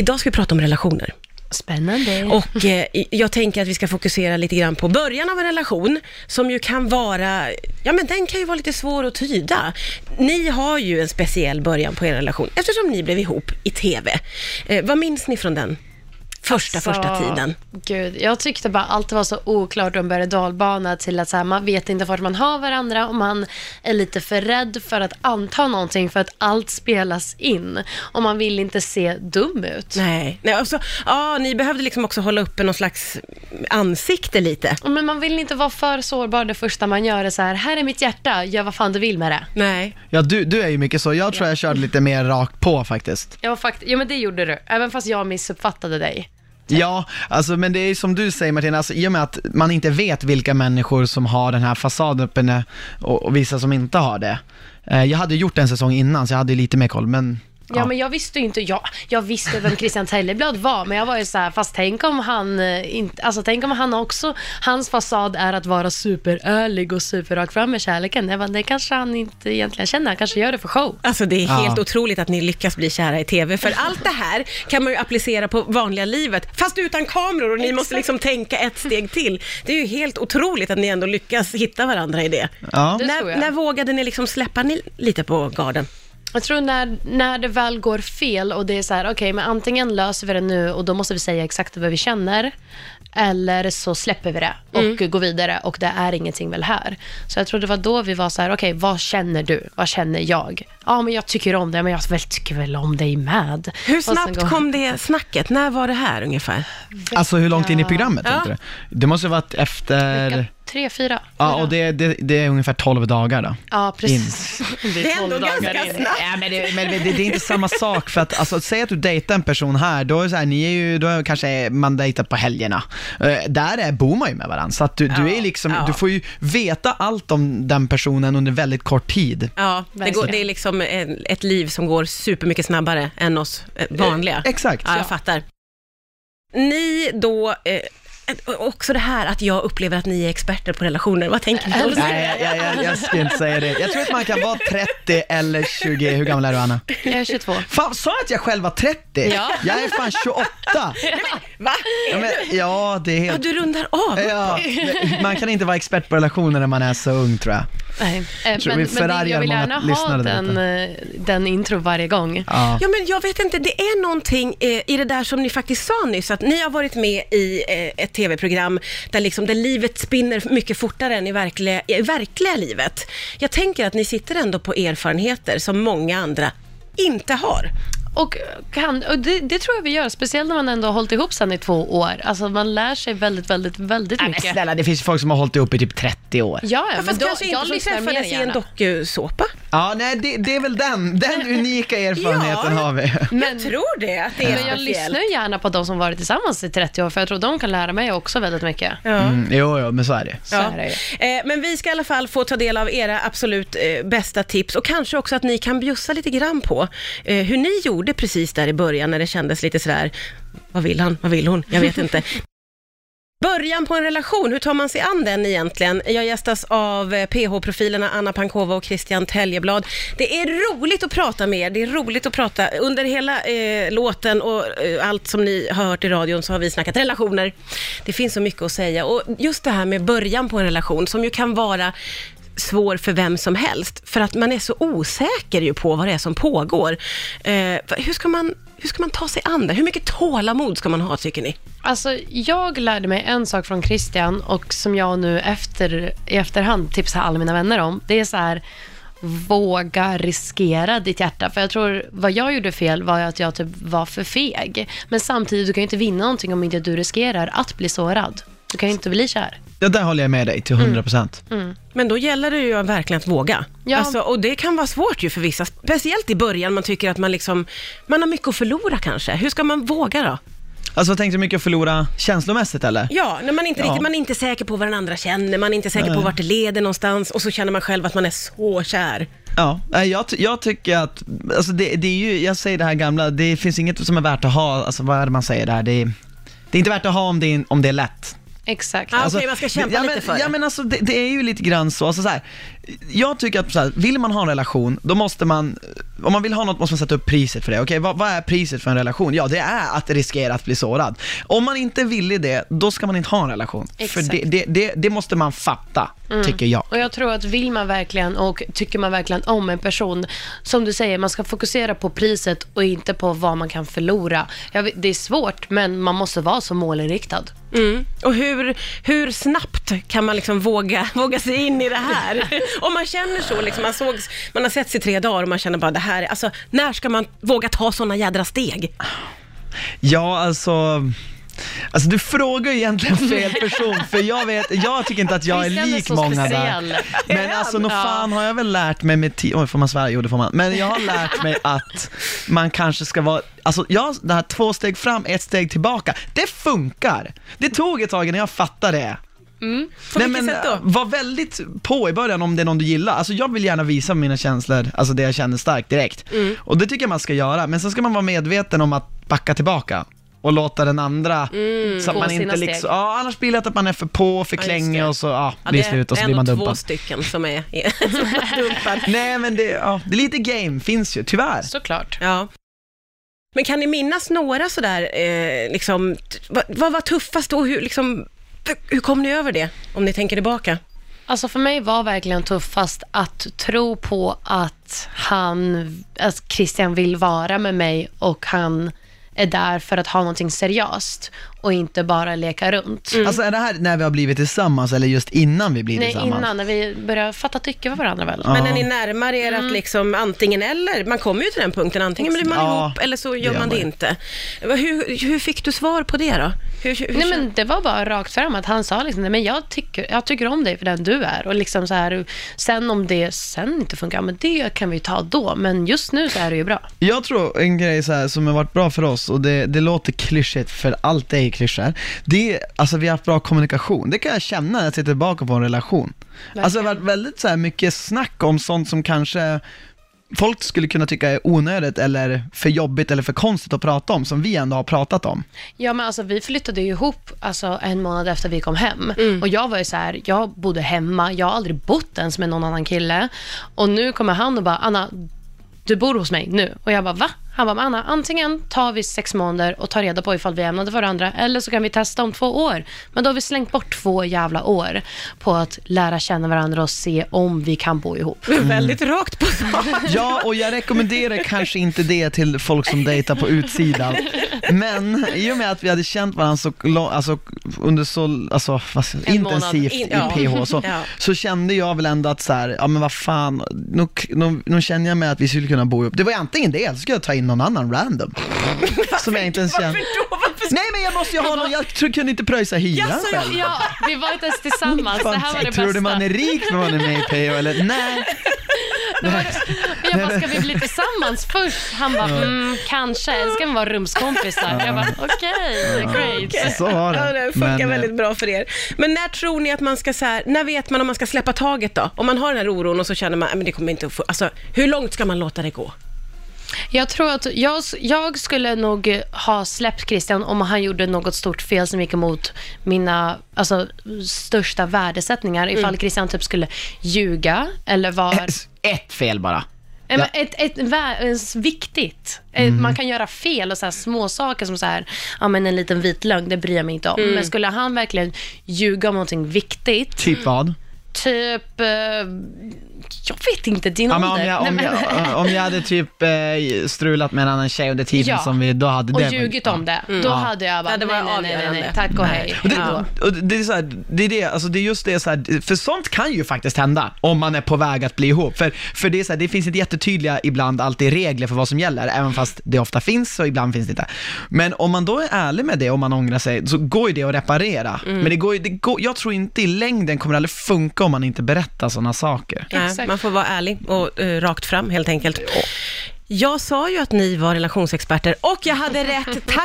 Idag ska vi prata om relationer. Spännande. Och eh, jag tänker att vi ska fokusera lite grann på början av en relation, som ju kan vara, ja men den kan ju vara lite svår att tyda. Ni har ju en speciell början på er relation, eftersom ni blev ihop i TV. Eh, vad minns ni från den första, Alltså, första tiden? Gud, jag tyckte bara allt var så oklart och en berg och dalbana till att så här, man vet inte vart man har varandra och man är lite för rädd för att anta någonting för att allt spelas in och man vill inte se dum ut. Nej, Nej alltså, ja, ni behövde liksom också hålla uppe någon slags ansikte lite. Men man vill inte vara för sårbar det första man gör är så här, här är mitt hjärta, gör vad fan du vill med det. Nej. Ja, du, du är ju mycket så. Jag tror jag körde lite mer rakt på faktiskt. Var fakt- ja men det gjorde du, även fast jag missuppfattade dig. Typ. Ja, alltså men det är som du säger Martina, alltså, i och med att man inte vet vilka människor som har den här fasaden uppe och, och vissa som inte har det. Eh, jag hade gjort en säsong innan så jag hade lite mer koll, men Ja, men jag visste ju inte, jag, jag visste vem Christian Telleblad var, men jag var ju så här, fast tänk om han eh, inte, alltså tänk om han också, hans fasad är att vara superärlig och superrak fram med kärleken. Jag bara, det kanske han inte egentligen känner, han kanske gör det för show. Alltså det är Ja. helt otroligt att ni lyckas bli kära i TV, för allt det här kan man ju applicera på vanliga livet, fast utan kameror och ni måste liksom tänka ett steg till. Det är ju helt otroligt att ni ändå lyckas hitta varandra i det. ja. Det när, jag. när vågade ni liksom släppa ni lite på garden? Jag tror när, när det väl går fel och det är så här, okej, men antingen löser vi det nu och då måste vi säga exakt vad vi känner, eller så släpper vi det och går vidare och det är ingenting väl här. Så jag tror det var då vi var så här, okej, vad känner du? Vad känner jag? Ja, men jag tycker om dig, men jag väl tycker väl om dig med. Hur snabbt går- kom det snacket? När var det här ungefär? Alltså hur långt in i programmet Ja. Det måste ha varit efter, Vecka tre, fyra. ja och det, det, det är ungefär 12 dagar då. Ja, precis. Det är ändå ganska snabbt. Ja, men det, men det, det är inte samma sak för att, alltså säg att du dejtar en person här, då är det så här, ni är ju, då är kanske man dejtar på helgerna. Eh, där är, bor man ju med varandra, så att du, du är liksom, ja. du får ju veta allt om den personen under väldigt kort tid. Ja, det, går, Verkligen. det är liksom en- ett liv som går supermycket snabbare än oss eh, vanliga. Exakt. Ja, jag fattar. Ni då, eh, också det här att jag upplever att ni är experter på relationer, vad tänker ni det? Nej, jag, jag, jag ska inte säga det. Jag tror att man kan vara 30 eller 20, hur gammal är du Anna? Jag är 22. Fan, sa jag att jag själv var 30? Ja. Jag är fan 28! Va? Ja, men, ja det är Ja, helt... du rundar av. Ja, man kan inte vara expert på relationer när man är så ung tror jag. Nej. Eh, Men, vi men det, jag vill gärna ha den, eh, den intro varje gång. Ja. Ja, men jag vet inte, det är någonting eh, i det där som ni faktiskt sa nyss, att ni har varit med i eh, ett tv-program där, liksom, där livet spinner mycket fortare än i verkliga, i verkliga livet. Jag tänker att ni sitter ändå på erfarenheter som många andra inte har. Och, kan, och det, det tror jag vi gör, speciellt när man ändå har hållit ihop sedan i två år. Alltså man lär sig väldigt, väldigt, väldigt Nej, men mycket. snälla, det finns folk som har hållit ihop i typ 30 år. Ja, ja, Ja, men fast då, kanske inte jag som träffades i en dokusåpa. Ja, nej, det, det är väl den, den unika erfarenheten Ja. har vi. jag tror det, att det är Men jag speciellt. lyssnar gärna på de som varit tillsammans i 30 år, för jag tror de kan lära mig också väldigt mycket. Ja. Mm, jo, jo, men så är det. Så är det ju. Eh, Men vi ska i alla fall få ta del av era absolut eh, bästa tips och kanske också att ni kan bjussa lite grann på eh, hur ni gjorde precis där i början när det kändes lite sådär, vad vill han, vad vill hon, jag vet inte. Början på en relation, hur tar man sig an den egentligen? Jag gästas av eh, PH-profilerna Anna Pankova och Christian Täljeblad. Det är roligt att prata med er, det är roligt att prata. Under hela eh, låten och eh, allt som ni har hört i radion så har vi snackat relationer. Det finns så mycket att säga och just det här med början på en relation som ju kan vara svår för vem som helst, för att man är så osäker ju på vad det är som pågår. Eh, hur, ska man, hur ska man ta sig an det? Hur mycket tålamod ska man ha, tycker ni? Alltså, jag lärde mig en sak från Christian och som jag nu efter, i efterhand tipsar alla mina vänner om. Det är så här, våga riskera ditt hjärta. För jag tror, vad jag gjorde fel var att jag typ var för feg. Men samtidigt, du kan ju inte vinna någonting om inte du riskerar att bli sårad. Du kan ju inte bli kär. Det där håller jag med dig till 100%. Men då gäller det ju verkligen att våga. Ja. Alltså, och det kan vara svårt ju för vissa, speciellt i början, man tycker att man liksom, man har mycket att förlora kanske. Hur ska man våga då? Alltså vad tänkte du mycket att förlora känslomässigt eller? Ja, när man inte, Ja. riktigt, man är inte säker på vad den andra känner, man är inte säker på Nej. vart det leder någonstans och så känner man själv att man är så kär. Ja, nej, jag, ty- jag tycker att, alltså det, det är ju, jag säger det här gamla, det finns inget som är värt att ha, alltså vad är det man säger där, det är, det är inte värt att ha om det är, om det är lätt. Exakt. Ja. Okej, man ska kämpa ja, lite men, för det. Ja men alltså det, det är ju lite grann så, alltså, så här, jag tycker att så här, vill man ha en relation, då måste man, om man vill ha något måste man sätta upp priset för det. Okej, vad, vad är priset för en relation? Ja, det är att riskera att bli sårad. Om man inte vill i det, då ska man inte ha en relation. För Exakt. det, det, det, det måste man fatta, tycker jag. Och jag tror att vill man verkligen och tycker man verkligen om en person, som du säger, man ska fokusera på priset och inte på vad man kan förlora. Jag vet, det är svårt, men man måste vara så målinriktad. Mm. Och hur, hur snabbt kan man liksom våga, våga sig in i det här? Om man känner så, liksom, man, sågs, man har setts i tre dagar och man känner bara det här, är- alltså när ska man våga ta sådana jädra steg? Ja, alltså... Alltså du frågar ju egentligen fel person, för jag vet, jag tycker inte att jag är Christian är lik så många där. Men alltså, nog fan har jag väl lärt mig med ti- oj får man svära? Jo det får man. Men jag har lärt mig att man kanske ska vara, alltså jag, det här två steg fram, ett steg tillbaka, det funkar. Det tog ett tag innan jag fattade det. På vilket sätt då? Var väldigt på i början om det är någon du gillar. Alltså jag vill gärna visa mina känslor, alltså det jag känner starkt direkt. Mm. Och det tycker jag man ska göra, men sen ska man vara medveten om att backa tillbaka och låta den andra, så att Gå man sina inte steg. liksom, ja annars blir det att man är för på, för klängig det. och så ja, blir det är slut och så en blir man och två dumpad. stycken som är, som är dumpad. Nej men det, ja, det är lite game, finns ju, tyvärr. Såklart. Ja. Men kan ni minnas några sådär, eh, liksom, t- vad, vad var tuffast och hur, liksom, hur kom ni över det? Om ni tänker tillbaka. Alltså för mig var verkligen tuffast att tro på att han, att Christian vill vara med mig och han är där för att ha någonting seriöst och inte bara leka runt. Alltså är det här när vi har blivit tillsammans eller just innan vi blir Nej, tillsammans? innan när vi började fatta tycke för varandra väl? Ja. Men när ni närmar er att liksom antingen eller, man kommer ju till den punkten, antingen blir man Ja, ihop eller så det gör man det man ju. inte. Hur, hur fick du svar på det då? Hur, hur, hur Nej men det var bara rakt fram att han sa liksom, nej men jag tycker, jag tycker om dig för den du är och liksom så här, sen om det sen inte funkar, men det kan vi ta då, men just nu så är det ju bra. Jag tror en grej så här, som har varit bra för oss, och det, det låter klyschigt för allt är klyschor, det är, alltså vi har haft bra kommunikation. Det kan jag känna när jag tittar tillbaka på en relation. Alltså det har varit väldigt så här mycket snack om sånt som kanske folk skulle kunna tycka är onödigt eller för jobbigt eller för konstigt att prata om, som vi ändå har pratat om. Ja men alltså vi flyttade ju ihop alltså, en månad efter vi kom hem Mm. och jag var ju så här, jag bodde hemma, jag har aldrig bott ens med någon annan kille och nu kommer han och bara, Anna, du bor hos mig nu. Och jag bara, va? Han bara, men Anna, antingen tar vi sex månader och tar reda på ifall vi är ämnade för varandra, eller så kan vi testa om två år. Men då har vi slängt bort två jävla år på att lära känna varandra och se om vi kan bo ihop. Väldigt rakt på sak. Ja, och jag rekommenderar kanske inte det till folk som dejtar på utsidan. Men i och med att vi hade känt varandra så alltså, under så alltså, månad. intensivt In- i ja. PH så, Ja. så kände jag väl ändå att så här, ja men vad fan, nu, nu, nu känner jag mig att vi skulle kunna bo ihop. Det var antingen det, eller så skulle jag ta in någon annan random. som jag inte ens känner. Nej men jag måste ju ha någon, jag tror- kunde inte pröjsa hyran Jaså, själv. Ja, vi var inte ens tillsammans. Det här var det tror bästa. du man är rik när man är med i PH eller? Nej. Jag bara, ska vi bli tillsammans först? Han bara, mm, kanske. Eller ska vi vara rumskompisar? Jag bara, okej, great. Så var det. Ja, det funkar Men, eh, väldigt bra för er. Men när tror ni att man ska så här, när vet man om man ska släppa taget då? Om man har den här oron och så känner man, "Nej, men det kommer inte att få, alltså hur långt ska man låta det gå? Jag tror att jag, jag skulle nog ha släppt Christian om han gjorde något stort fel som gick emot mina alltså, största värdesättningar. Ifall Christian typ skulle ljuga eller var... Ett, ett fel bara. Men ett, ett, eh, viktigt. Eh, Man kan göra fel och så här små saker som så här, ja men en liten vit lögn, det bryr jag mig inte om. Men skulle han verkligen ljuga om någonting viktigt, Typ vad? typ, eh, jag vet inte, din Ja, men om, ålder. jag, om, Nej, men- jag, om jag hade typ eh, strulat med en annan tjej under tiden Ja. som vi, då hade och det ljugit om det, då hade jag bara, Ja, det var nej, nej, nej, nej, nej, avgörande. tack och hej. Och det, Ja. och det, är så här, det är det, alltså det är just det så här, för sånt kan ju faktiskt hända om man är på väg att bli ihop. För, för det är så här, det finns inte jättetydliga ibland alltid regler för vad som gäller, även fast det ofta finns och ibland finns det inte. Men om man då är ärlig med det och man ångrar sig, så går ju det att reparera. Men det går, ju- det går, jag tror inte i längden kommer det aldrig funka om man inte berättar sådana saker. Nej, Exakt. man får vara ärlig och eh, rakt fram helt enkelt. Jag sa ju att ni var relationsexperter och jag hade rätt. Tack